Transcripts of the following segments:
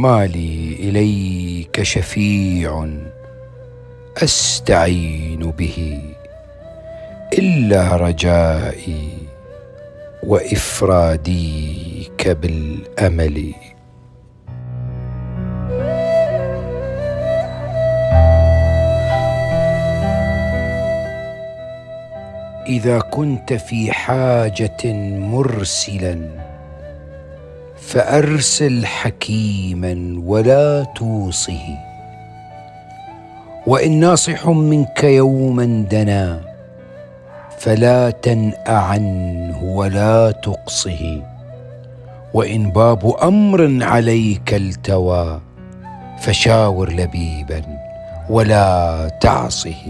ما لي إليك شفيع أستعين به إلا رجائي وافراديك بالامل إذا كنت في حاجة مرسلا فأرسل حكيما ولا توصه. وإن ناصح منك يوما دنا فلا تنأ عنه ولا تقصه. وإن باب أمر عليك التوى فشاور لبيبا ولا تعصه.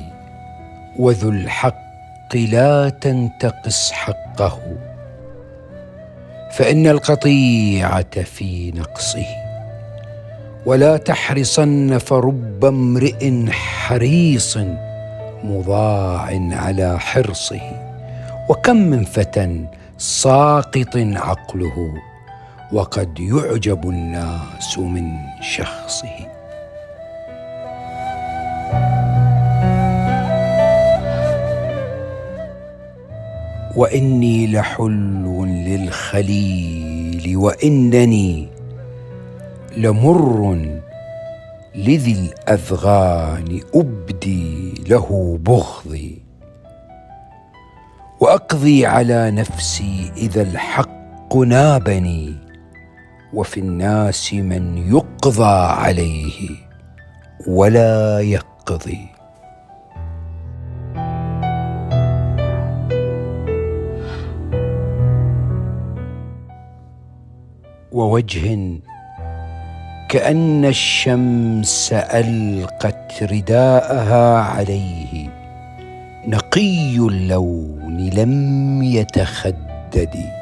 وذو الحق لا تنتقص حقه. فإن القطيعة في نقصه ولا تحرصن فرب امرئ حريص مضاع على حرصه وكم من فتى ساقط عقله وقد يعجب الناس من شخصه. وإني لحلو للخليل وإنني لمر لذي الأذغان أبدي له بغضي وأقضي على نفسي إذا الحق نابني وفي الناس من يقضى عليه ولا يقضي. ووجه كأن الشمس ألقت رداءها عليه نقي اللون لم يتخدد.